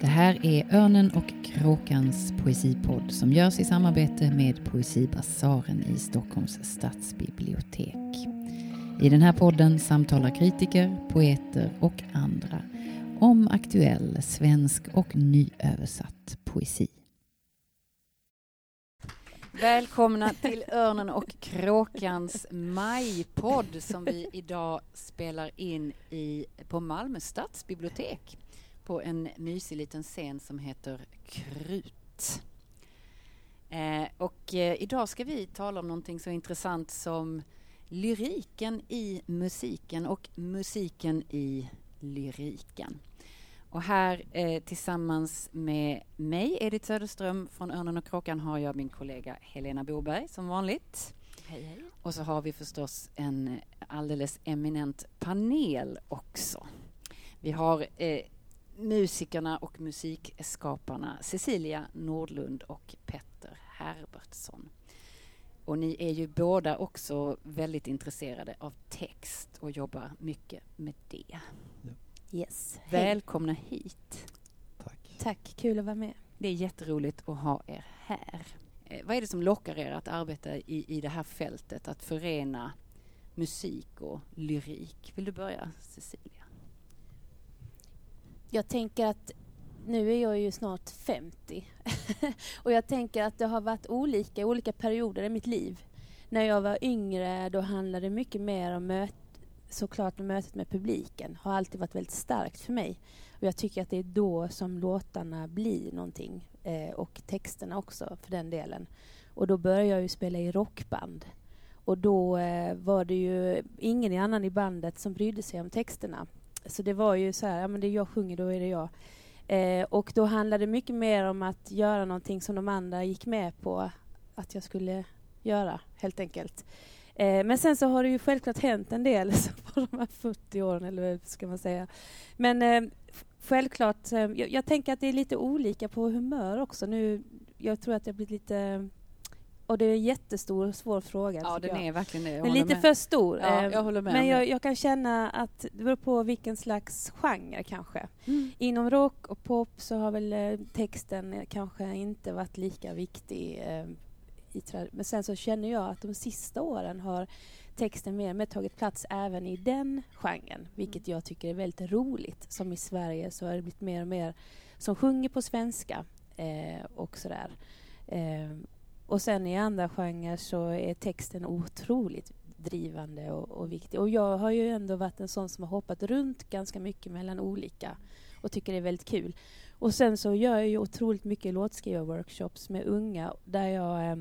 Det här är Örnen och kråkans poesipodd som görs i samarbete med Poesibasaren i Stockholms stadsbibliotek. I den här podden samtalar kritiker, poeter och andra om aktuell svensk och nyöversatt poesi. Välkomna till Örnen och kråkans majpodd som vi idag spelar in i, på Malmö stadsbibliotek på en mysig liten scen som heter Krut. Eh, och eh, idag ska vi tala om någonting så intressant som lyriken i musiken och musiken i lyriken. Och här eh, tillsammans med mig, Edith Söderström från Örnen och kråkan, har jag min kollega Helena Boberg som vanligt. Hej, hej. Och så har vi förstås en alldeles eminent panel också. Vi har eh, musikerna och musikskaparna Cecilia Nordlund och Petter Herbertsson. Och ni är ju båda också väldigt intresserade av text och jobbar mycket med det. Ja. Yes. Välkomna hit. Tack. Tack, kul att vara med. Det är jätteroligt att ha er här. Eh, vad är det som lockar er att arbeta i, i det här fältet, att förena musik och lyrik? Vill du börja, Cecilia? Jag tänker att nu är jag ju snart 50 och jag tänker att det har varit olika olika perioder i mitt liv. När jag var yngre då handlade det mycket mer om möt, såklart mötet med publiken. har alltid varit väldigt starkt för mig. Och jag tycker att det är då som låtarna blir någonting eh, och texterna också för den delen. Och då började jag ju spela i rockband. Och då eh, var det ju ingen annan i bandet som brydde sig om texterna. Så det var ju så här, ja men det jag sjunger, då är det jag. Eh, och då handlade det mycket mer om att göra någonting som de andra gick med på att jag skulle göra, helt enkelt. Eh, men sen så har det ju självklart hänt en del på de här 40 åren, eller vad ska man säga. Men eh, självklart, eh, jag, jag, tänker att det är lite olika på humör också. Nu, jag tror att jag blivit lite och det är en jättestor och svår fråga. Ja, den jag. är verkligen det. Den är lite med. för stor. Ja, jag håller med Men jag, jag, kan känna att det beror på vilken slags genre kanske. Mm. Inom rock och pop så har väl eh, texten kanske inte varit lika viktig. Eh, men sen så känner jag att de sista åren har texten mer mer tagit plats även i den genren, vilket jag tycker är väldigt roligt. Som i Sverige så har det blivit mer och mer som sjunger på svenska eh, och sådär. Eh, och sen i andra genrer så är texten otroligt drivande och, och, viktig. Och jag har ju ändå varit en sån som har hoppat runt ganska mycket mellan olika och tycker det är väldigt kul. Och sen så gör jag ju otroligt mycket låtskrivarworkshops med unga där jag eh,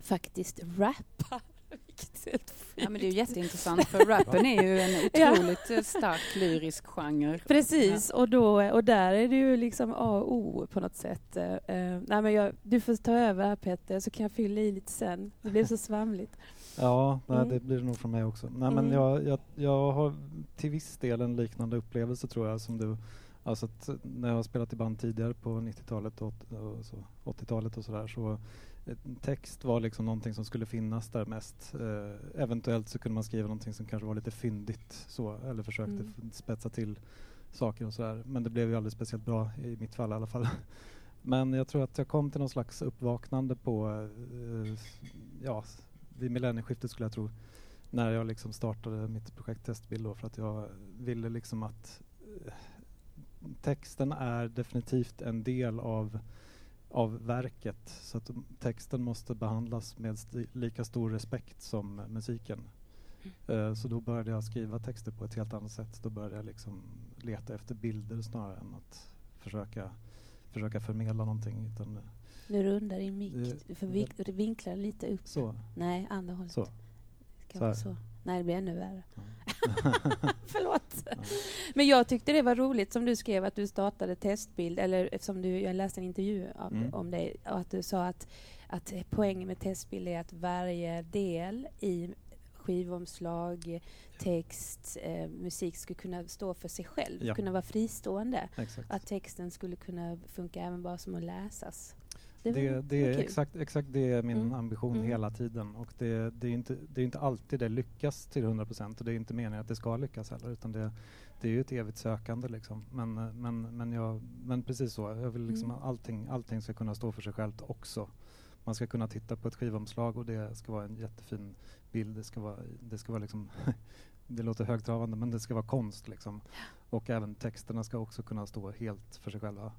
faktiskt rappar. Ja, men det är ju jätteintressant för rappen är ju en otroligt ja. stark lyrisk genre. Precis, ja. och, då, och där är det ju liksom A och O på något sätt. Uh, nej, men jag, du får ta över här Peter så kan jag fylla i lite sen. Det blir så svamligt. Ja, nej, mm. det blir det nog från mig också. Nej, men mm. jag, jag, jag har till viss del en liknande upplevelse tror jag som du. Alltså när jag har spelat i band tidigare på 90-talet och 80-talet och sådär så text var liksom någonting som skulle finnas där mest. Eh, eventuellt så kunde man skriva någonting som kanske var lite fyndigt så, eller försökte mm. spetsa till saker och sådär. Men det blev ju aldrig speciellt bra i mitt fall i alla fall. Men jag tror att jag kom till någon slags uppvaknande på, eh, ja, vid millennieskiftet skulle jag tro, när jag liksom startade mitt projekt Testbild då, för att jag ville liksom att eh, texten är definitivt en del av av verket så att texten måste behandlas med lika stor respekt som musiken. Mm. Uh, så då började jag skriva texter på ett helt annat sätt. Då började jag liksom leta efter bilder snarare än att försöka, försöka förmedla någonting. Utan, nu rundar din mick. Du får vink vinkla lite upp. Så. Nej, andra hållet. Så. så. så. Nej, det blir ännu värre. Förlåt. Ja. Men jag tyckte det var roligt som du skrev att du startade testbild, eller eftersom du, jag läste en intervju av, mm. om dig, och att du sa att, att poängen med testbild är att varje del i skivomslag, text, eh, musik skulle kunna stå för sig själv, ja. kunna vara fristående. Exakt. Att texten skulle kunna funka även bara som att läsas. Det, det, det är exakt, exakt det är min mm. ambition mm. hela tiden och det, det, är inte, det är inte alltid det lyckas till 100 procent och det är inte meningen att det ska lyckas heller utan det, det är ju ett evigt sökande liksom. Men, men, men, jag, men precis så, jag vill liksom mm. allting, allting ska kunna stå för sig självt också. Man ska kunna titta på ett skivomslag och det ska vara en jättefin bild. Det ska vara, det ska vara liksom det låter högtravande men det ska vara konst liksom. Och även texterna ska också kunna stå helt för sig själva. Mm.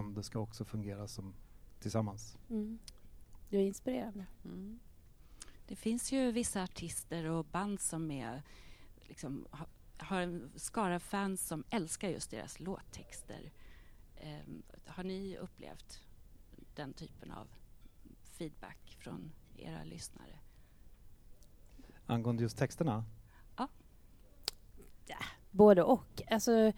Men det ska också fungera som tillsammans. Mm. Det är inspirerande. Mm. Det finns ju vissa artister och band som är, liksom, har, har en skara fans som älskar just deras låttexter. Eh, har ni upplevt den typen av feedback från era lyssnare? Angående just texterna? Ja. ja både och. Alltså,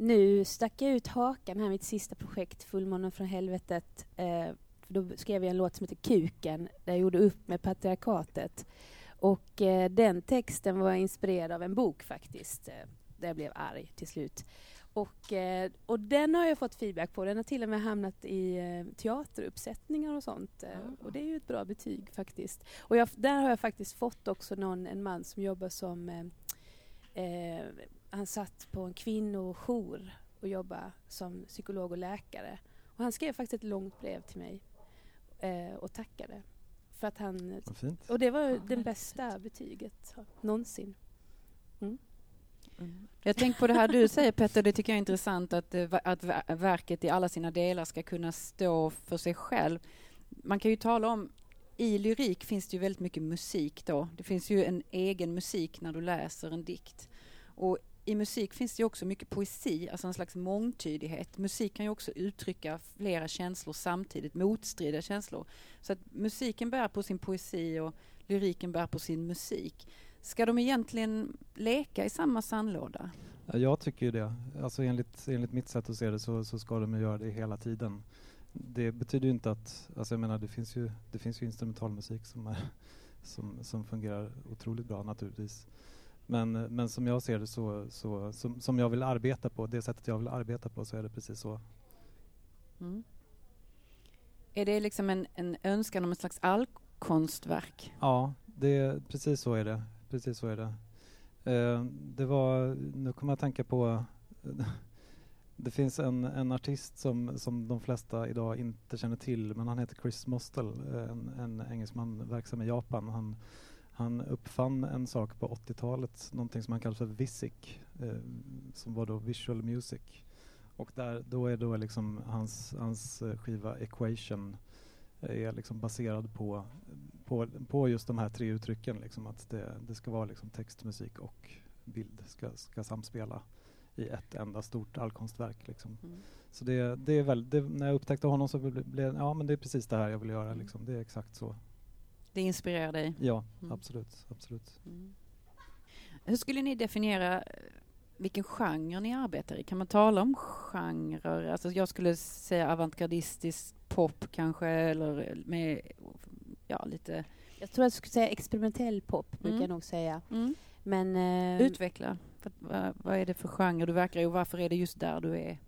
nu stack jag ut hakan här, mitt sista projekt, Fullmånen från helvetet. Eh, då skrev jag en låt som heter Kuken, där jag gjorde upp med patriarkatet. Och eh, den texten var inspirerad av en bok faktiskt, eh, där jag blev arg till slut. Och, eh, och den har jag fått feedback på. Den har till och med hamnat i eh, teateruppsättningar och sånt. Mm. Och det är ju ett bra betyg faktiskt. Och jag, där har jag faktiskt fått också någon, en man som jobbar som... Eh, han satt på en kvinnojour och jobbade som psykolog och läkare. Och han skrev faktiskt ett långt brev till mig eh, och tackade. För att han, och det var ja, det bästa betyget någonsin. Mm. Mm. Jag tänker på det här du säger Petter, det tycker jag är intressant att, eh, att verket i alla sina delar ska kunna stå för sig själv. Man kan ju tala om, i lyrik finns det ju väldigt mycket musik då. Det finns ju en egen musik när du läser en dikt. Och i musik finns det också mycket poesi, alltså en slags mångtydighet. Musik kan ju också uttrycka flera känslor samtidigt, motstridiga känslor. Så att musiken bär på sin poesi och lyriken bär på sin musik. Ska de egentligen leka i samma sandlåda? Jag tycker ju det. Alltså enligt, enligt mitt sätt att se det så, så ska de göra det hela tiden. Det betyder ju inte att, alltså jag menar det finns ju, det finns ju instrumentalmusik som, är, som, som fungerar otroligt bra naturligtvis. Men, men som jag ser det så, så som, som jag vill arbeta på, det sättet jag vill arbeta på så är det precis så. Mm. Är det liksom en, en önskan om ett slags allkonstverk? Ja, det, precis så är det precis så är det. Eh, det var, nu kommer jag att tänka på det finns en, en artist som, som de flesta idag inte känner till men han heter Chris Mostel, en, en engelsman verksam i Japan. Han, han uppfann en sak på 80-talet, någonting som han kallar för VISIC, eh, som var då Visual Music. Och där, då är då liksom hans, hans skiva Equation är liksom baserad på på, på just de här tre uttrycken, liksom, att det, det ska vara liksom text, musik och bild ska, ska samspela i ett enda stort allkonstverk. Liksom. Mm. Så det, det är väl, det, när jag upptäckte honom så blev det, ja men det är precis det här jag vill göra. Liksom. Det är exakt så. Det inspirerar dig? Ja, mm. absolut. absolut. Mm. Hur skulle ni definiera eh, vilken genre ni arbetar i? Kan man tala om genrer? Alltså jag skulle säga avantgardistisk pop kanske, eller med ja, lite... Jag tror att jag skulle säga experimentell pop, brukar mm. jag nog säga. Mm. Men, eh, Utveckla. Vad, vad är det för genre du verkar i och varför är det just där du är?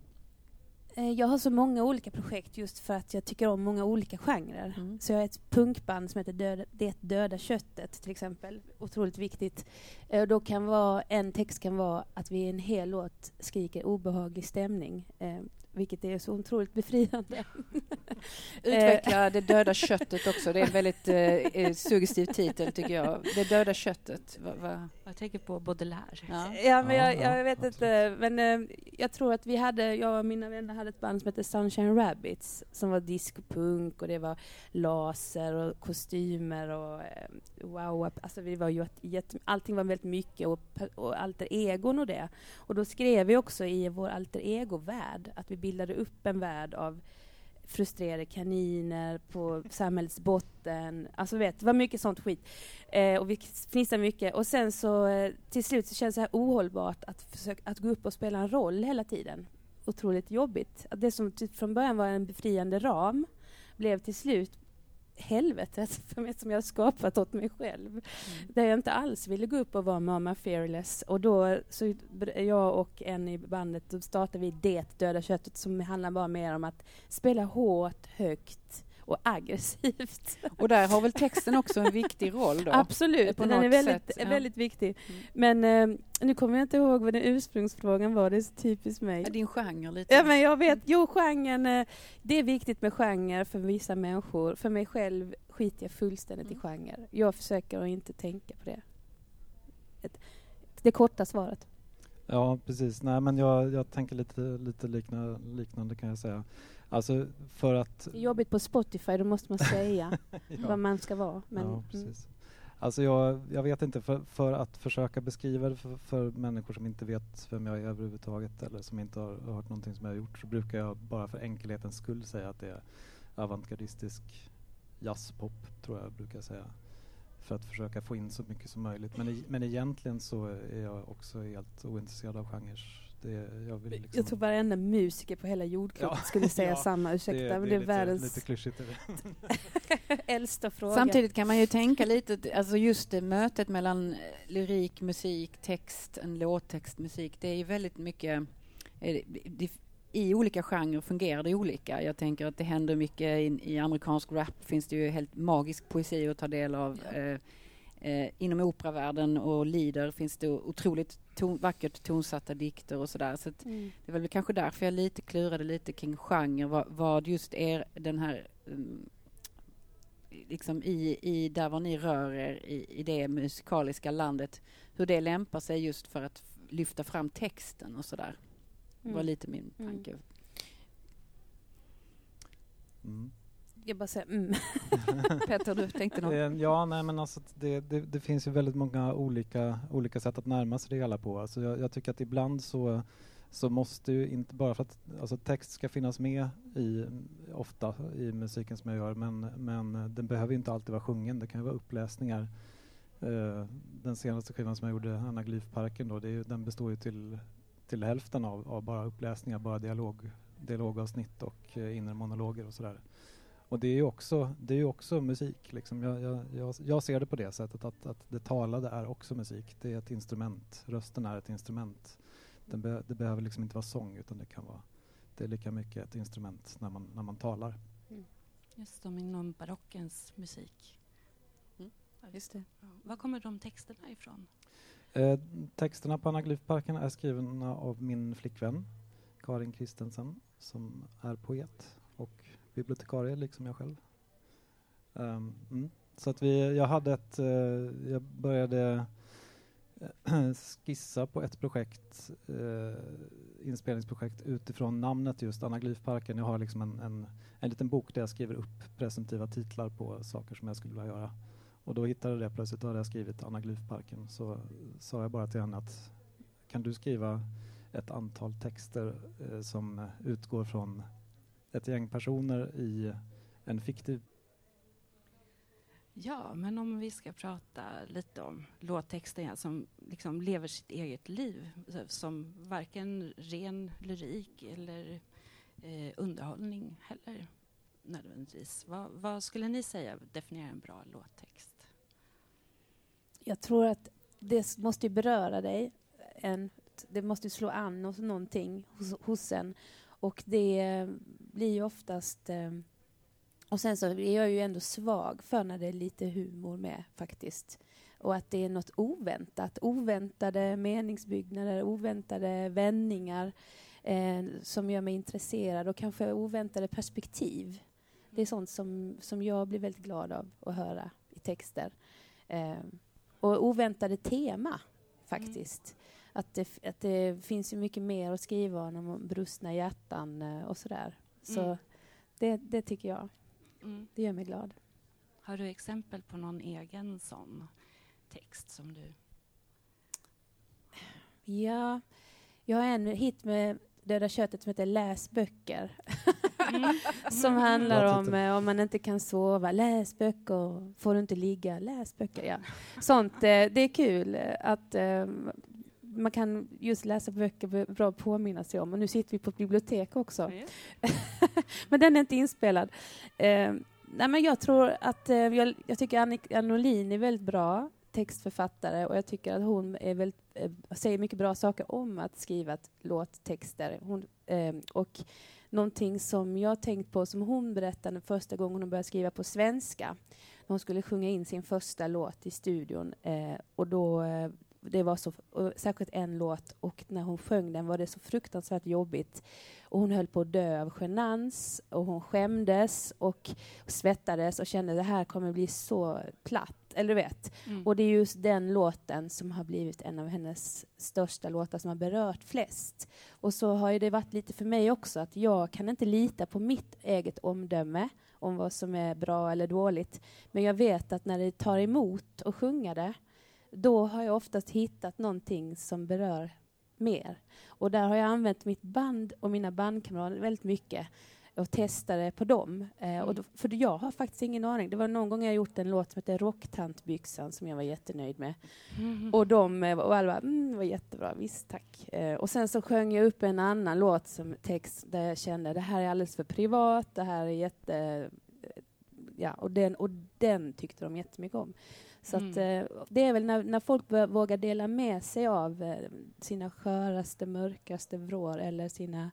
Eh, jag har så många olika projekt just för att jag tycker om många olika genrer. Mm. Så jag har ett punkband som heter Döda, Det döda köttet till exempel. Otroligt viktigt. Eh, då kan vara, en text kan vara att vi i en hel låt skriker obehaglig stämning. Eh, vilket är så otroligt befriande. Utveckla det döda köttet också. Det är en väldigt eh, eh, suggestiv titel, tycker jag. Det döda köttet. Va, va? Jag tänker på Baudelaire. Ja, ja men jag, jag vet inte. Men eh, jag tror att vi hade, jag och mina vänner hade ett band som hette Sunshine Rabbits som var discopunk och det var laser och kostymer och eh, wow. Alltså vi var ju jätte, allting var väldigt mycket och, och alter egon och det. Och då skrev vi också i vår alter ego-värld att vi bildade upp en värld av frustrerade kaniner på samhällets botten. Alltså vet, det var mycket sånt skit. Eh, och vi fnissade mycket. Och sen så eh, till slut så kändes det här ohållbart att, försöka, att gå upp och spela en roll hela tiden. Otroligt jobbigt. Att det som typ från början var en befriande ram blev till slut helvetet för mig som jag skapat åt mig själv. Mm. Där jag inte alls ville gå upp och vara mamma fearless. Och då så jag och en i bandet då startade vi Det döda köttet som handlar bara mer om att spela hårt, högt och aggressivt. Och där har väl texten också en viktig roll då? Absolut, på den är något väldigt, sätt, väldigt viktig. Mm. Men eh, nu kommer jag inte ihåg vad den ursprungsfrågan var, det är så typiskt mig. Ja, Din genre lite? Ja, men jag vet. Jo, genren. eh, Det är viktigt med genre för vissa människor. För mig själv skiter jag fullständigt i Mm. genre. Jag försöker att inte tänka på det. Ett, det korta svaret. Ja, precis. Nej, men jag, jag tänker lite, lite likna, liknande kan jag säga. Alltså för att... Det är jobbigt på Spotify, då måste man säga Ja. vad man ska vara. Men, ja, mm. precis. Alltså jag, jag vet inte, för, för att försöka beskriva det för, för människor som inte vet vem jag är överhuvudtaget eller som inte har hört någonting som jag har gjort så brukar jag bara för enkelhetens skull säga att det är avantgardistisk jazzpop, tror jag brukar säga. För att försöka få in så mycket som möjligt. Men, i, men egentligen så är jag också helt ointresserad av genrer. Det, jag, vill liksom, Jag tror varenda musiker på hela jordklotet Ja. skulle säga Ja, samma. Ursäkta, men det är lite, världens lite klyschigt. det. äldsta fråga. Samtidigt kan man ju tänka lite, alltså just det mötet mellan lyrik, musik, text, en låttext, musik, det är ju väldigt mycket eh, det, i olika genrer fungerar det olika. Jag tänker att det händer mycket i, i amerikansk rap finns det ju helt magisk poesi att ta del av. Ja. Eh, eh, inom operavärlden och lieder finns det otroligt ton, vackert tonsatta dikter och sådär. Så att Mm. det var väl kanske därför jag lite klurade lite kring genre, vad, vad just är den här um, liksom i, i där var ni rör er i, i det musikaliska landet, hur det lämpar sig just för att lyfta fram texten och sådär. Det var Mm. lite min Mm. tanke. Mm. Jag bara säger mm. Petter, du tänkte något? Eh, ja, nej men alltså det, det, det finns ju väldigt många olika, olika sätt att närma sig det hela på. Alltså jag, jag tycker att ibland så, så måste ju inte bara för att alltså text ska finnas med i, ofta i musiken som jag gör, men, men den behöver ju inte alltid vara sjungen. Det kan ju vara uppläsningar. Uh, den senaste skivan som jag gjorde, Anna Glyfparken då, det är den består ju till, till hälften av, av bara uppläsningar, bara dialog, dialogavsnitt och uh, inre monologer och sådär. Och det är ju också, det är också musik. Liksom. Jag, jag, jag, jag ser det på det sättet att, att det talade är också musik. Det är ett instrument. Rösten är ett instrument. Den be, det behöver liksom inte vara sång utan det kan vara det är lika mycket ett instrument när man, när man talar. Just som inom barockens musik. Just det. Ja. Var kommer de texterna ifrån? Eh, texterna på Anaglyfparken är skrivna av min flickvän Karin Kristensen som är poet och bibliotekarie liksom jag själv. Um, mm. Så att vi, jag hade ett, uh, jag började eh, skissa på ett projekt, uh, inspelningsprojekt utifrån namnet just Anaglyfparken. Jag har liksom en, en, en liten bok där jag skriver upp presumtiva titlar på saker som jag skulle vilja göra. Och då hittade jag det plötsligt, då hade jag skrivit Anaglyfparken. Så sa jag bara till henne att kan du skriva ett antal texter eh, som utgår från ett gäng personer i en fiktiv Ja, men om vi ska prata lite om låttexten som liksom lever sitt eget liv som varken ren lyrik eller eh, underhållning heller nödvändigtvis. Vad, vad skulle ni säga definierar en bra låttext? Jag tror att det måste ju beröra dig. En, det måste ju slå an någonting hos, hos en. Och det blir ju oftast... Eh, och sen så är jag ju ändå svag för när det är lite humor med faktiskt. Och att det är något oväntat. Oväntade meningsbyggnader, oväntade vändningar eh, som gör mig intresserad och kanske oväntade perspektiv. Det är sånt som, som jag blir väldigt glad av att höra i texter. Eh, och oväntade tema, faktiskt. Att, det, att det finns ju mycket mer att skriva om brustna hjärtan eh, och sådär. Så Mm. det, det tycker jag. Mm. Det gör mig glad. Har du exempel på någon egen sån text som du... Ja, jag har en hit med Döda köttet som heter Läs böcker. Mm. Som handlar om eh, om man inte kan sova, läs böcker. Får du inte ligga, läs böcker. Ja. Sånt, eh, det är kul att eh, man kan just läsa böcker, bra att påminna sig om. Och nu sitter vi på ett bibliotek också. men den är inte inspelad. Eh, nej, men jag tror att, eh, jag, jag tycker Annika Norlin är väldigt bra. textförfattare och jag tycker att hon är väldigt, eh, säger mycket bra saker om att skriva låttexter. Hon, eh, och någonting som jag tänkt på som hon berättade första gången hon började skriva på svenska. Hon skulle sjunga in sin första låt i studion eh, och då eh, det var så, särskilt en låt och när hon sjöng den var det så fruktansvärt jobbigt. Och hon höll på att dö av genans och hon skämdes och svettades och kände att det här kommer bli så platt. Eller du vet. Mm. Och det är just den låten som har blivit en av hennes största låtar som har berört flest. Och så har det varit lite för mig också att jag kan inte lita på mitt eget omdöme om vad som är bra eller dåligt. Men jag vet att när det tar emot att sjunga det då har jag oftast hittat någonting som berör mer. Och där har jag använt mitt band och mina bandkamrater väldigt mycket och testade på dem. Eh, och då, för jag har faktiskt ingen aning. Det var någon gång jag gjort en låt som heter Rocktantbyxan som jag var jättenöjd med. Mm. Och de eh, och alla bara, mm, det var jättebra, visst tack. Eh, och sen så sjöng jag upp en annan låt som text där jag kände det här är alldeles för privat, det här är jätte... Eh, ja, och den, och den tyckte de jättemycket om. Så mm. att, eh, det är väl när, när folk vågar dela med sig av eh, sina sköraste, mörkaste vrår eller sina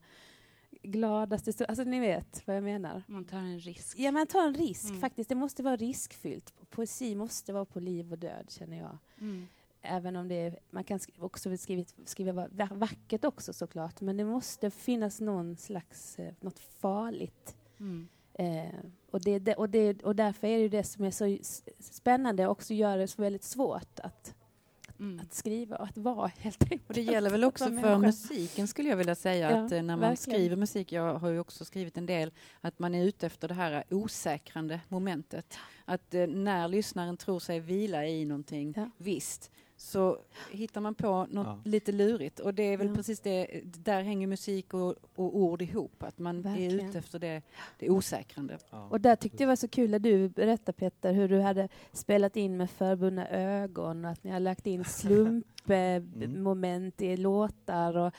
gladaste... Alltså ni vet vad jag menar. Man tar en risk. Ja, man tar en risk mm. faktiskt. Det måste vara riskfyllt. Poesi måste vara på liv och död, känner jag. Mm. Även om det är, man kan också skriva, skriva vackert också såklart, men det måste finnas någon slags, eh, något farligt. Mm. Eh, och, det, och, det, och därför är det det som är så spännande och också gör det så väldigt svårt att, mm. att skriva och att vara helt enkelt. Och det gäller väl också för musiken skulle jag vilja säga ja, att eh, när man verkligen. skriver musik, jag har ju också skrivit en del, att man är ute efter det här osäkrande momentet. Att eh, när lyssnaren tror sig vila i någonting ja. visst så hittar man på något ja. lite lurigt. Och det är väl ja. precis det, där hänger musik och, och ord ihop, att man Verkligen. är ute efter det, det osäkrande. Ja. Och där tyckte jag var så kul när du berättade Peter hur du hade spelat in med förbundna ögon och att ni har lagt in slumpmoment mm. i låtar. Och,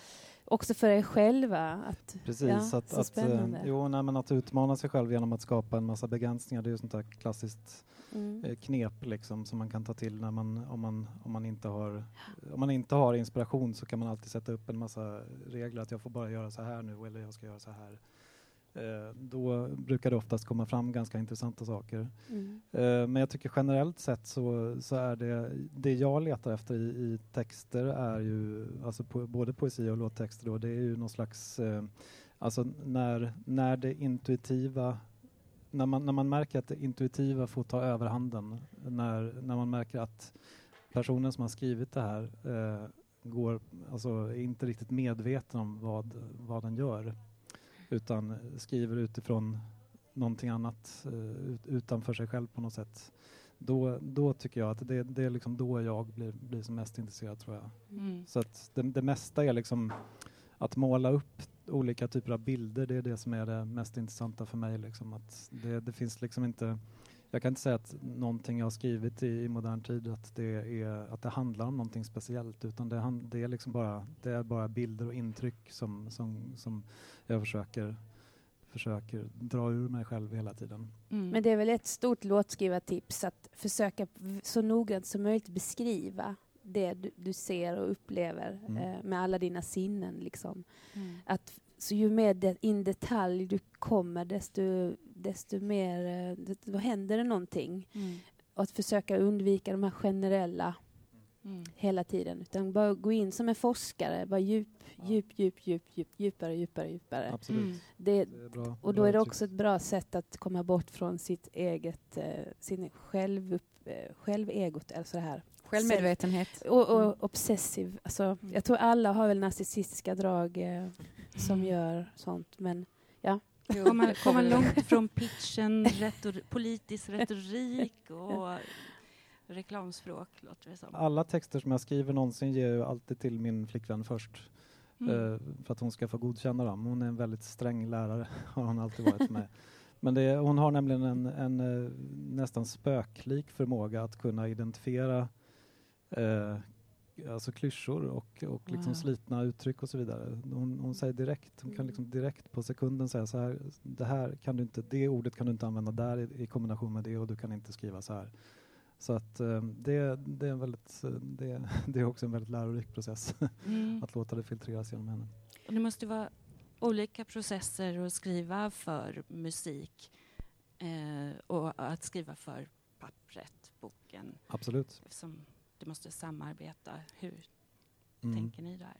också för er själva. Att, Precis, ja, att, att, eh, jo, nej, men att utmana sig själv genom att skapa en massa begränsningar, det är ju sånt där klassiskt mm. Eh, knep liksom, som man kan ta till när man, om, man, om, man inte har, om man inte har inspiration så kan man alltid sätta upp en massa regler att jag får bara göra så här nu eller jag ska göra så här. Eh, då brukar det oftast komma fram ganska intressanta saker. Mm. Eh, men jag tycker generellt sett så, så är det, det jag letar efter i, i texter är ju, alltså po, både poesi och låttexter då, det är ju någon slags, eh, alltså när, när det intuitiva när man, när man märker att det intuitiva får ta överhanden, när, när man märker att personen som har skrivit det här eh, går, alltså, är inte riktigt medveten om vad, vad den gör utan skriver utifrån någonting annat uh, utanför sig själv på något sätt. Då, då tycker jag att det, det är liksom då jag blir, blir som mest intresserad tror jag. Mm. Så att det, det mesta är liksom att måla upp olika typer av bilder, det är det som är det mest intressanta för mig. Liksom. Att det, det finns liksom inte jag kan inte säga att någonting jag har skrivit i, i, modern tid att det, är, att det handlar om någonting speciellt utan det, det, är liksom bara, det är bara bilder och intryck som, som, som jag försöker, försöker dra ur mig själv hela tiden. Mm. Men det är väl ett stort låtskrivartips att försöka så noggrant som möjligt beskriva det du, du ser och upplever mm. eh, med alla dina sinnen. Liksom. Mm. Att, så ju mer de, in detalj du kommer, desto, desto mer eh, då händer det någonting. Mm. Och att försöka undvika de här generella mm. hela tiden. Utan bara gå in som en forskare, bara djup, djup, djup, djup, djup djupare, djupare, djupare. Absolut. Mm. Det, det bra, och då är det också ett bra sätt att komma bort från sitt eget, eh, sin själv, eh, självegot, alltså det här Självmedvetenhet. Och, och mm. obsessiv. Alltså, mm. Jag tror alla har väl narcissistiska drag eh, som mm. gör sånt, men ja. Kommer man, kom man långt från pitchen, retor politisk retorik och reklamspråk, låter det som. Alla texter som jag skriver någonsin ger jag alltid till min flickvän först. Mm. Uh, för att hon ska få godkänna dem. Hon är en väldigt sträng lärare, har hon alltid varit med. Men det, hon har nämligen en, en, en, nästan spöklik förmåga att kunna identifiera eh, alltså klyschor och, och liksom wow. slitna uttryck och så vidare. Hon, hon säger direkt, hon kan liksom direkt på sekunden säga så här, det här kan du inte, det ordet kan du inte använda där i, i kombination med det och du kan inte skriva så här. Så att eh, det, det, är väldigt, det, det, är också en väldigt lärorik process mm. att låta det filtreras genom henne. Och det måste vara olika processer att skriva för musik eh, och att skriva för pappret, boken. Absolut. Som du måste samarbeta. Hur mm. tänker ni där?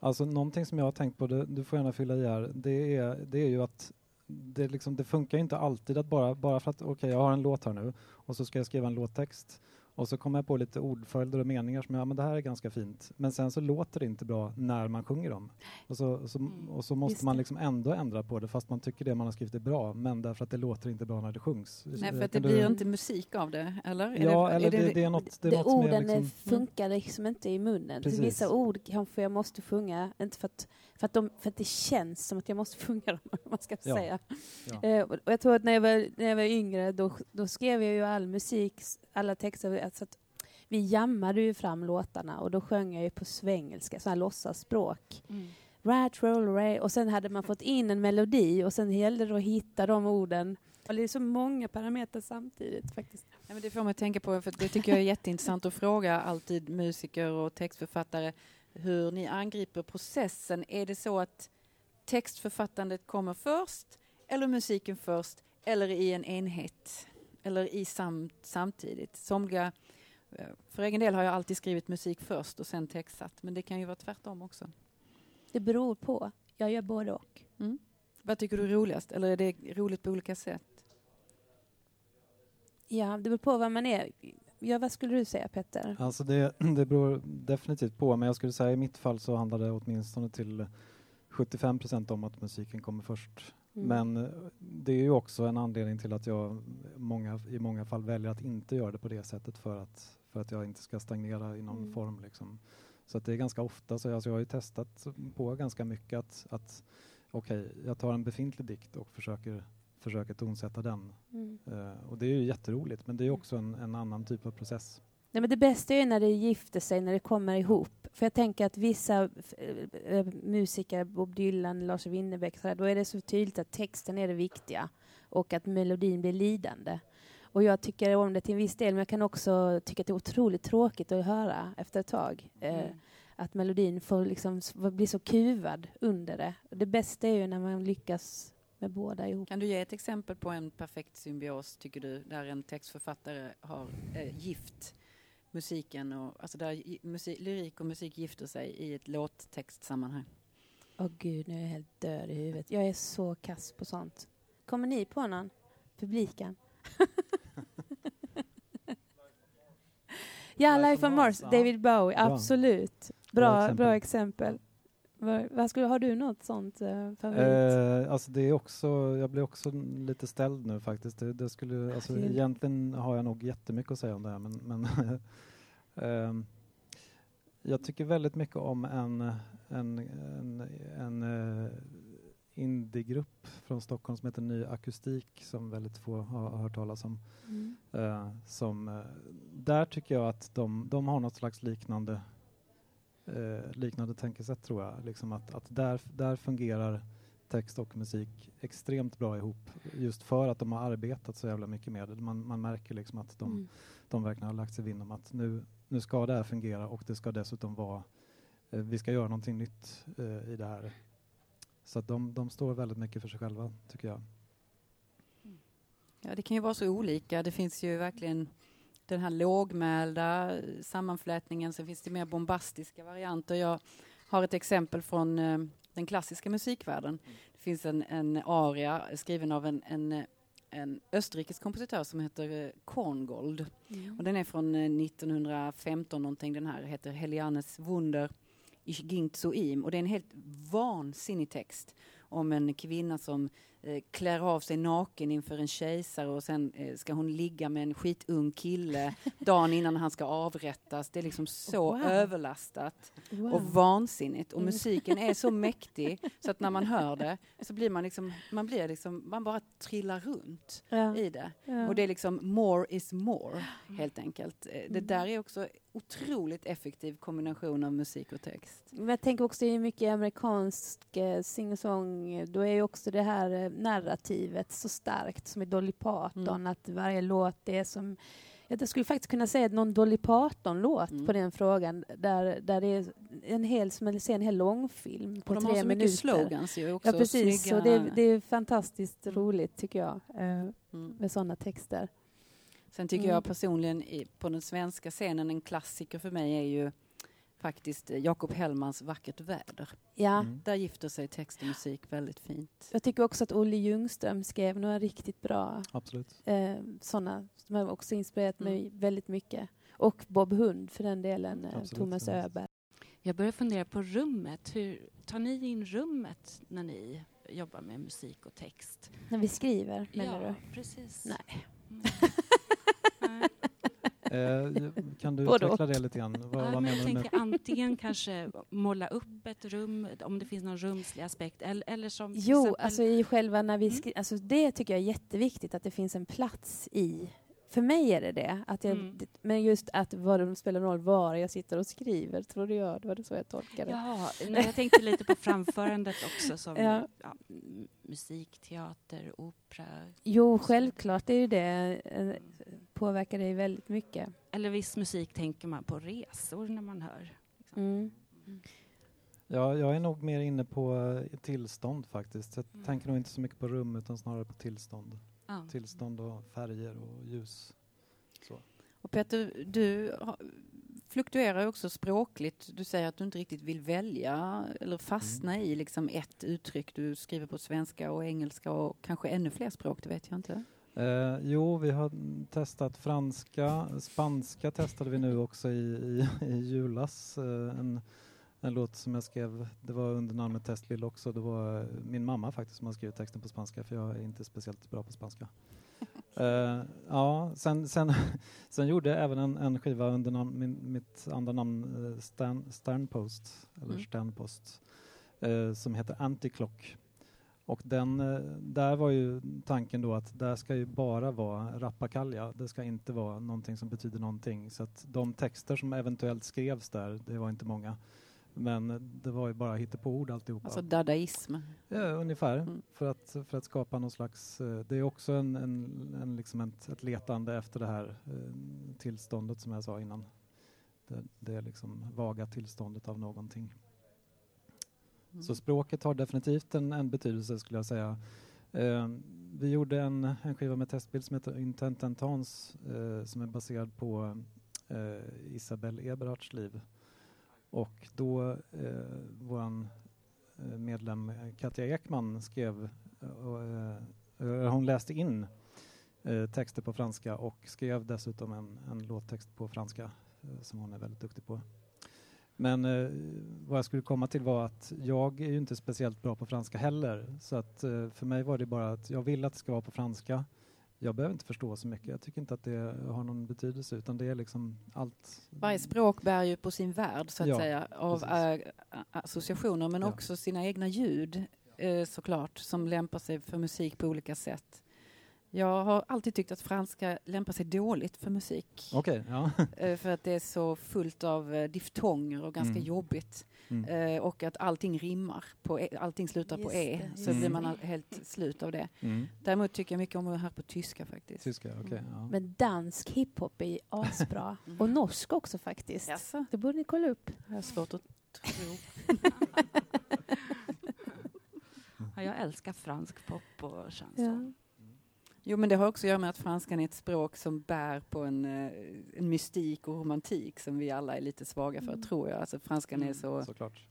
Alltså någonting som jag har tänkt på, det, du får gärna fylla i här, det är, det är ju att det, liksom, det funkar inte alltid att bara, bara för att okej, okay, jag har en låt här nu och så ska jag skriva en låttext och så kommer jag på lite ordföljder och meningar som, ja men det här är ganska fint. Men sen så låter det inte bra när man sjunger dem. Och så, så mm. och så måste man liksom ändå ändra på det fast man tycker det man har skrivit är bra, men därför att det låter inte bra när det sjungs. Nej, för att det blir inte musik av det, eller? Ja, det, eller är det, det, är något, det är det något Orden liksom, funkar liksom inte i munnen. Precis. Vissa ord kanske jag måste sjunga, inte för att, för att, de, för att det känns som att jag måste sjunga dem, man ska ja. säga. Ja. Uh, och jag tror att när jag var, när jag var yngre, då, då skrev jag ju all musik, alla texter, alltså att vi jammade ju fram låtarna och då sjöng jag ju på svengelska, sådana låtsasspråk. Mm. Rat, roll, ray. Och sen hade man fått in en melodi och sen gällde det att hitta de orden. Och det är så många parametrar samtidigt faktiskt. Ja, men det får man tänka på, för det tycker jag är jätteintressant att fråga alltid musiker och textförfattare hur ni angriper processen. Är det så att textförfattandet kommer först eller musiken först eller i en enhet eller i sam samtidigt? Somliga Eh, för egen del har jag alltid skrivit musik först och sen textat, men det kan ju vara tvärtom också. Det beror på. Jag gör både och. Mm. Vad tycker du är roligast? Eller är det roligt på olika sätt? Ja, det beror på vad man är. Ja, vad skulle du säga Petter? Alltså det, det beror definitivt på, men jag skulle säga i mitt fall så handlar det åtminstone till 75 procent om att musiken kommer först. Mm. Men eh, det är ju också en anledning till att jag många, i många fall väljer att inte göra det på det sättet för att för att jag inte ska stagnera i någon mm. form. Liksom. Så att det är ganska ofta, så alltså jag har ju testat på ganska mycket att, att okej, okay, jag tar en befintlig dikt och försöker, försöker tonsätta den. Mm. Uh, och det är ju jätteroligt, men det är också en, en annan typ av process. Nej, men det bästa är när det gifter sig, när det kommer ihop. För jag tänker att vissa äh, musiker, Bob Dylan, Lars Winnerbäck, då är det så tydligt att texten är det viktiga och att melodin blir lidande. Och jag tycker om det till en viss del, men jag kan också tycka att det är otroligt tråkigt att höra efter ett tag. Mm. Eh, att melodin får liksom bli så kuvad under det. Det bästa är ju när man lyckas med båda ihop. Kan du ge ett exempel på en perfekt symbios, tycker du, där en textförfattare har eh, gift musiken och alltså där musik, lyrik och musik gifter sig i ett låttextsammanhang? Åh oh, gud, nu är jag helt död i huvudet. Jag är så kass på sånt. Kommer ni på någon? Publiken? ja, Life on Mars, David Bowie, absolut. Bra, bra exempel. Vad skulle, har du något sånt uh, favorit? Eh, alltså det är också, jag blir också lite ställd nu faktiskt. Det, det skulle, alltså, egentligen har jag nog jättemycket att säga om det här men, men eh, jag tycker väldigt mycket om en, en, en, en uh, indiegrupp från Stockholm som heter Ny Akustik som väldigt få har, har hört talas om. Mm. Uh, som, uh, där tycker jag att de, de har något slags liknande uh, liknande tänkesätt tror jag. Liksom att, att där, där fungerar text och musik extremt bra ihop just för att de har arbetat så jävla mycket med det. Man, man märker liksom att de, mm. de verkligen har lagt sig vinn om att nu, nu ska det här fungera och det ska dessutom vara vi ska göra någonting nytt i det här så att de, de står väldigt mycket för sig själva, tycker jag. Ja, det kan ju vara så olika. Det finns ju verkligen den här lågmälda sammanflätningen, sen finns det mer bombastiska varianter. Jag har ett exempel från eh, den klassiska musikvärlden. Det finns en, en aria skriven av en, en, en österrikisk kompositör som heter eh, Korngold. Mm. Och den är från 1915 eh, någonting. Den här heter Helianes Wunder Ich ging zu ihm. Och det är en helt vansinnig text om en kvinna som eh, klär av sig naken inför en kejsare och sen eh, ska hon ligga med en skitung kille dagen innan han ska avrättas. Det är liksom så wow. överlastat wow. och vansinnigt. Och musiken är så mäktig så att när man hör det så blir man liksom, man blir liksom, man bara trillar runt ja. i det. Ja. Och det är liksom more is more, helt enkelt. Eh, det där är också otroligt effektiv kombination av musik och text. Men jag tänker också i mycket amerikansk eh, sing-song, då är ju också det här eh, narrativet så starkt som i Dolly Parton, mm. att varje låt är som Jag skulle faktiskt kunna säga någon Dolly Parton-låt Mm. på den frågan där, där det är en hel, som ser en hel långfilm på Och de tre har så minuter. slogans ju också. Ja, precis. snygga- Och det, det är fantastiskt Mm. roligt, tycker jag, eh, Mm. med sådana texter. Sen tycker Mm. jag personligen i, på den svenska scenen, en klassiker för mig är ju faktiskt eh, Jakob Hellmans Vackert väder. Ja, Mm. Där gifter sig text och musik väldigt fint. jag tycker också att Olle Ljungström skrev några riktigt bra Absolut. eh, sådana som har också inspirerat Mm. mig väldigt mycket. Och Bob Hund för den delen, eh, Absolut, Thomas ja. Öberg. Jag börjar fundera på rummet. Hur tar ni in rummet när ni jobbar med musik och text? När vi skriver, menar ja, du? precis. Nej. Mm. Eh, kan du Både utveckla det lite grann? Vad, Ja, vad men menar jag du tänker antingen kanske måla upp ett rum, om det finns någon rumslig aspekt, eller, eller som Jo, exempel- alltså i själva när vi Mm. alltså det tycker jag är jätteviktigt att det finns en plats i. För mig är det det. Att jag, Mm. Men just att vad det spelar roll var jag sitter och skriver, tror jag. Det var det så jag tolkade. Ja, nej, jag tänkte lite på framförandet också som Ja. ja. musik, teater, opera. Jo, självklart, det är ju det. eh, Påverkar dig väldigt mycket. Eller viss musik tänker man på resor när man hör. liksom. Mm. Ja, jag är nog mer inne på eh, tillstånd faktiskt. Jag Mm. tänker nog inte så mycket på rum utan snarare på tillstånd. Tillstånd och färger och ljus. Så. Och Peter, du fluktuerar också språkligt. Du säger att du inte riktigt vill välja eller fastna Mm. i liksom ett uttryck. Du skriver på svenska och engelska och kanske ännu fler språk, det vet jag inte. Eh, jo, vi har testat franska. Spanska testade vi nu också i, i, i julas. Eh, en, en låt som jag skrev, det var under namnet Testbild också. Det var eh, min mamma faktiskt som har skrivit texten på spanska för jag är inte speciellt bra på spanska. Eh, ja, sen, sen, sen gjorde jag även en, en skiva under namn, min, mitt andra namn eh, Stan, Sternpost, eller Mm. Sternpost, eh, som heter Anticlock. Och den, där var ju tanken då att där ska ju bara vara rappakalja. Det ska inte vara någonting som betyder någonting. Så att de texter som eventuellt skrevs där, det var inte många. Men det var ju bara hittepåord alltihopa. Alltså dadaism. Ja, ungefär. Mm. För, att, för att skapa någon slags... eh, Det är också en, en, en, liksom ett, ett letande efter det här eh, tillståndet som jag sa innan. Det, det är liksom vaga tillståndet av någonting. Mm. Så språket har definitivt en, en betydelse skulle jag säga. Eh, vi gjorde en, en skiva med testbild som heter Intent Entans eh, som är baserad på eh, Isabelle Eberhards liv. Och då eh, vår eh, medlem Katja Ekman skrev, eh, eh, hon läste in eh, texter på franska och skrev dessutom en, en låttext på franska eh, som hon är väldigt duktig på. Men eh, vad jag skulle komma till var att jag är ju inte speciellt bra på franska heller. Så att eh, för mig var det bara att jag vill att det ska vara på franska. Jag behöver inte förstå så mycket. Jag tycker inte att det har någon betydelse utan det är liksom allt. Varje språk bär ju på sin värld så att Ja, säga av precis. äh, associationer men Ja. också sina egna ljud eh, såklart som lämpar sig för musik på olika sätt. Jag har alltid tyckt att franska lämpar sig dåligt för musik Okej, ja. eh, för att det är så fullt av eh, diftonger och ganska Mm. jobbigt Mm. eh, och att allting rimmar, på e, allting slutar på Just e det, så just blir man helt slut av det. Mm. Däremot tycker jag mycket om att höra på tyska faktiskt. Tyska, okej. ja. Men dansk hiphop är asbra. Mm. Och norsk också faktiskt. Jaså? Det borde ni kolla upp. Jag har svårt att tro. Ja, jag älskar fransk pop och chanson. Ja. Jo, men det har också att göra med att franskan är ett språk som bär på en, eh, en mystik och romantik som vi alla är lite svaga för, Mm. tror jag. Alltså franskan är Mm. så... Såklart.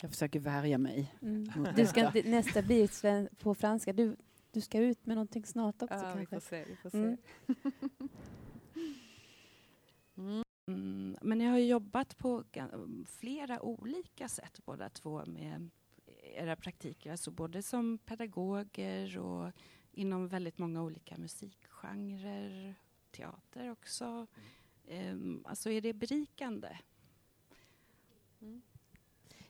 Jag försöker värja mig. Mm. Du ska nästa blir på franska. Du, du ska ut med någonting snart också Ja, vi kanske. får se. Vi får se. Mm. Mm. Mm, men ni har jobbat på flera olika sätt båda två med era praktiker, alltså både som pedagoger och inom väldigt många olika musikgenrer, teater också. Ehm, alltså är det berikande?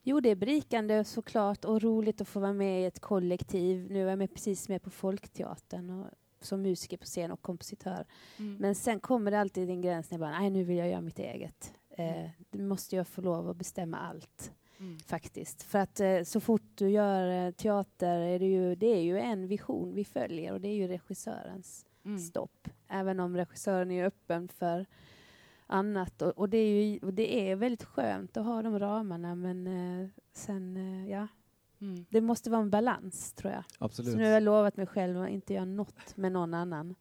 Jo, det är berikande såklart och roligt att få vara med i ett kollektiv. Nu är jag med, precis med på Folkteatern och, som musiker på scen och kompositör. Mm. Men sen kommer det alltid en gräns när jag bara, nej nu vill jag göra mitt eget. Eh, Mm. nu måste jag få lov att bestämma allt Mm. faktiskt. För att eh, så fort du gör eh, teater är det, ju, det är ju en vision vi följer och det är ju regissörens Mm. stopp. även om regissören är öppen för annat. Och, och, det, är ju, och det är väldigt skönt att ha de ramarna, men eh, sen, eh, ja. Mm. Det måste vara en balans, tror jag. Absolut. Så nu har jag lovat mig själv att inte göra något med någon annan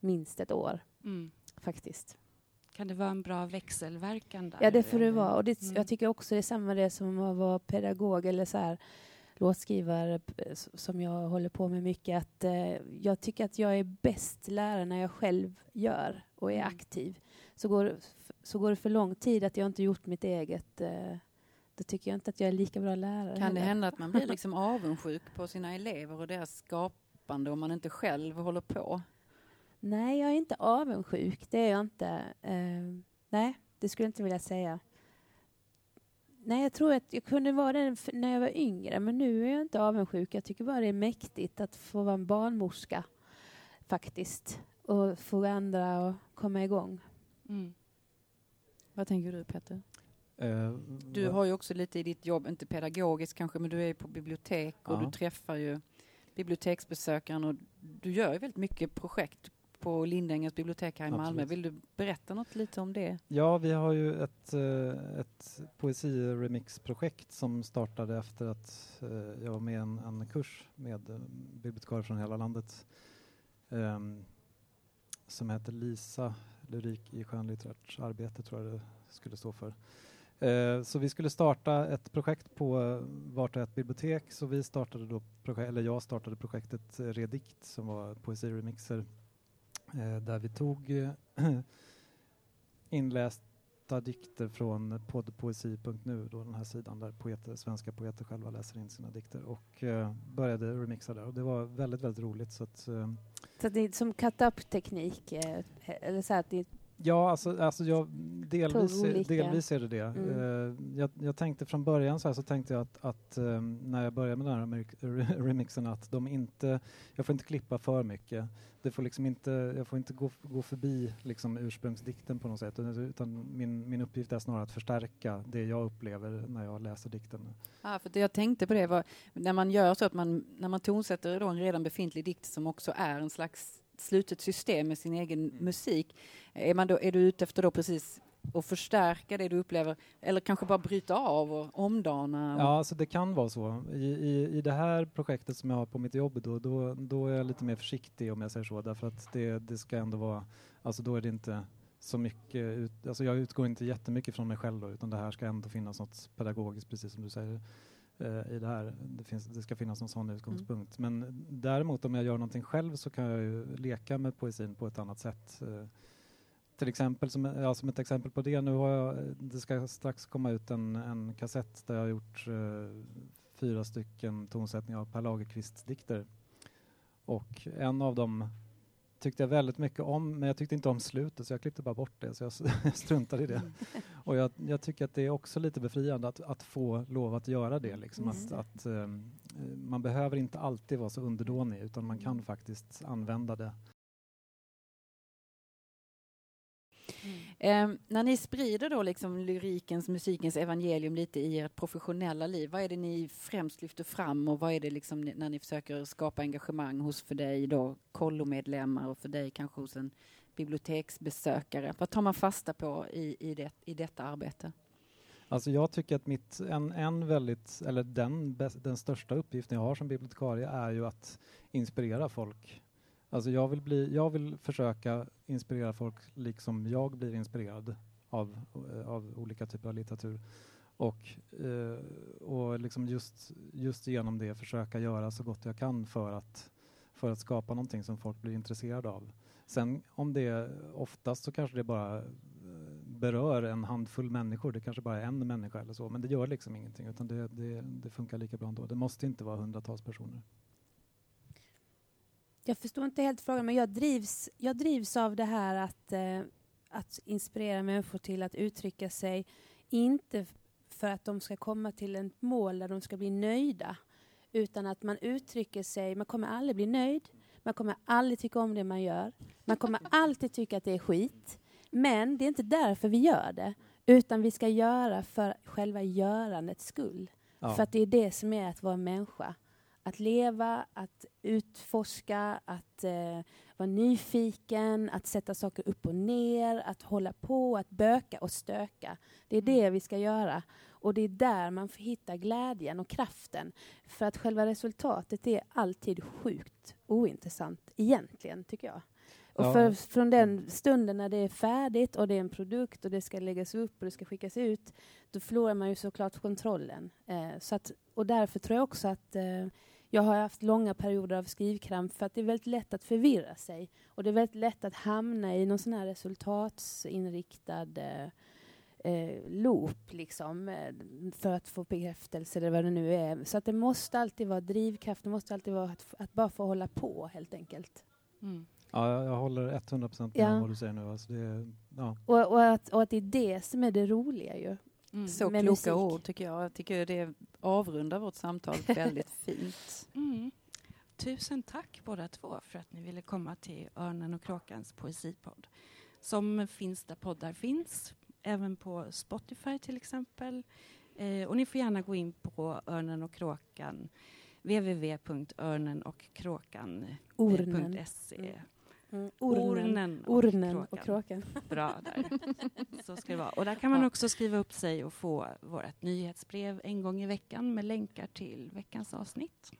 minst ett år, mm. faktiskt. Kan det vara en bra växelverkan där? Ja, det får det vara. Och det, mm. Jag tycker också det är samma det som att vara pedagog eller så här, låtskrivare som jag håller på med mycket. Att, eh, jag tycker att jag är bäst lärare när jag själv gör och är mm. aktiv. Så går, så går det för lång tid att jag inte gjort mitt eget eh, då tycker jag inte att jag är lika bra lärare. Kan heller. det hända att man blir liksom avundsjuk på sina elever och deras skapande om man inte själv håller på? Nej, jag är inte avundsjuk. Det är jag inte. Uh, nej, det skulle jag inte vilja säga. Nej, jag tror att jag kunde vara det när jag var yngre, men nu är jag inte avundsjuk. Jag tycker bara det är mäktigt att få vara en barnmorska, faktiskt. Och få andra att komma igång. Mm. Vad tänker du, Peter? Uh, du har ju också lite i ditt jobb, inte pedagogiskt kanske, men du är på bibliotek och ja. du träffar ju biblioteksbesökaren och du gör ju väldigt mycket projekt på Lindängens bibliotek här i Absolut. Malmö. Vill du berätta något lite om det? Ja, vi har ju ett, eh, ett poesiremixprojekt som startade efter att eh, jag var med i en, en kurs med eh, bibliotekarier från hela landet um, som heter LISA, Lyrik i skönlitterärt arbete tror jag det skulle stå för. Uh, så vi skulle starta ett projekt på uh, vart och ett bibliotek så vi startade då, eller jag startade projektet Redikt som var poesiremixer Eh, där vi tog eh, inlästa dikter från poddpoesi.nu, då den här sidan där poeter, svenska poeter själva läser in sina dikter och eh, började remixa där och det var väldigt, väldigt roligt. Så, att, eh, så det är som cut-up-teknik? Eh, eller så att det Ja, alltså, alltså jag, delvis, delvis är det det. Mm. Uh, jag, jag, tänkte från början så, här, så tänkte jag att, att um, när jag började med den här remixen att de inte, jag får inte klippa för mycket. Det får liksom inte, jag får inte gå, gå förbi liksom ursprungsdikten på något sätt utan min, min uppgift är snarare att förstärka det jag upplever när jag läser dikten. Ja, för det jag tänkte på det var när man gör så att man, när man tonsätter då en redan befintlig dikt som också är en slags slutet system med sin egen mm. musik. Är, man då, är du ute efter då precis att förstärka det du upplever eller kanske bara bryta av och omdana? Och... Ja, alltså det kan vara så. I, i, I det här projektet som jag har på mitt jobb då, då, då är jag lite mer försiktig om jag säger så därför att det, det ska ändå vara, alltså då är det inte så mycket, ut, alltså jag utgår inte jättemycket från mig själv då, utan det här ska ändå finnas något pedagogiskt precis som du säger i det här. Det, finns, det ska finnas någon sån utgångspunkt. Mm. Men däremot om jag gör någonting själv så kan jag ju leka med poesin på ett annat sätt. Eh, till exempel, som, ja, som ett exempel på det, nu har jag, det ska strax komma ut en, en kassett där jag har gjort eh, fyra stycken tonsättningar av Per Lagerkvists dikter. Och en av dem tyckte jag väldigt mycket om, men jag tyckte inte om slutet så jag klippte bara bort det, så jag, struntade i det. Mm. Och jag, jag, tycker att det är också lite befriande att, att få lov att göra det. Liksom. Mm. Att, att um, man behöver inte alltid vara så underdånig, utan man kan faktiskt använda det Eh, när ni sprider då liksom lyrikens, musikens evangelium lite i ert professionella liv, vad är det ni främst lyfter fram och vad är det liksom när ni försöker skapa engagemang hos för dig då kollomedlemmar och för dig kanske hos en biblioteksbesökare? Vad tar man fasta på i, i, det, i detta arbete? Alltså jag tycker att mitt, en, en väldigt, eller den, den största uppgiften jag har som bibliotekarie är ju att inspirera folk Alltså jag, vill bli, jag vill försöka inspirera folk liksom jag blir inspirerad av, eh, av olika typer av litteratur. Och, eh, och liksom just, just genom det försöka göra så gott jag kan för att, för att skapa någonting som folk blir intresserade av. Sen om det oftast så kanske det bara eh, berör en handfull människor, det kanske bara är en människa eller så, men det gör liksom ingenting utan det, det, det funkar lika bra ändå. Det måste inte vara hundratals personer. Jag förstår inte helt frågan, men jag drivs, jag drivs av det här att, eh, att inspirera människor till att uttrycka sig, inte för att de ska komma till ett mål där de ska bli nöjda, utan att man uttrycker sig, man kommer aldrig bli nöjd, man kommer aldrig tycka om det man gör, man kommer alltid tycka att det är skit, men det är inte därför vi gör det, utan vi ska göra för själva görandets skull. Ja. För att det är det som är att vara människa att leva, att utforska, att eh, vara nyfiken, att sätta saker upp och ner, att hålla på, att böka och stöka. Det är det vi ska göra. Och det är där man får hitta glädjen och kraften. För att själva resultatet är alltid sjukt ointressant, egentligen, tycker jag. Och Ja. för, från den stunden när det är färdigt och det är en produkt och det ska läggas upp och det ska skickas ut, då förlorar man ju såklart kontrollen. Eh, så att, och därför tror jag också att eh, jag har haft långa perioder av skrivkramp för att det är väldigt lätt att förvirra sig. Och det är väldigt lätt att hamna i någon sån här resultatsinriktad eh, eh, loop liksom, eh, för att få bekräftelse eller vad det nu är. Så att det måste alltid vara drivkraft, det måste alltid vara att, att bara få hålla på helt enkelt. Mm. Ja, jag, jag håller 100 procent med Ja. om vad du säger nu. Alltså det, ja. Och, och, att, och att det är det som är det roliga ju. Mm. Så med kloka musik. ord tycker jag. Jag tycker det avrundar vårt samtal väldigt fint. Mm. Tusen tack båda två för att ni ville komma till Örnen och kråkans poesipodd. Som finns där poddar finns, även på Spotify till exempel. Eh, och ni får gärna gå in på Örnen och kråkan www.örnenochkråkan.se Mm. Ornen, och Ornen och kråkan. kråkan. Bra där. Så ska det vara. Och där kan man också skriva upp sig och få vårt nyhetsbrev en gång i veckan med länkar till veckans avsnitt.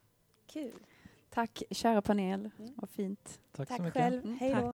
Kul. Tack kära panel, Mm. vad fint. Tack, så Tack mycket. själv. Mm, Hej då.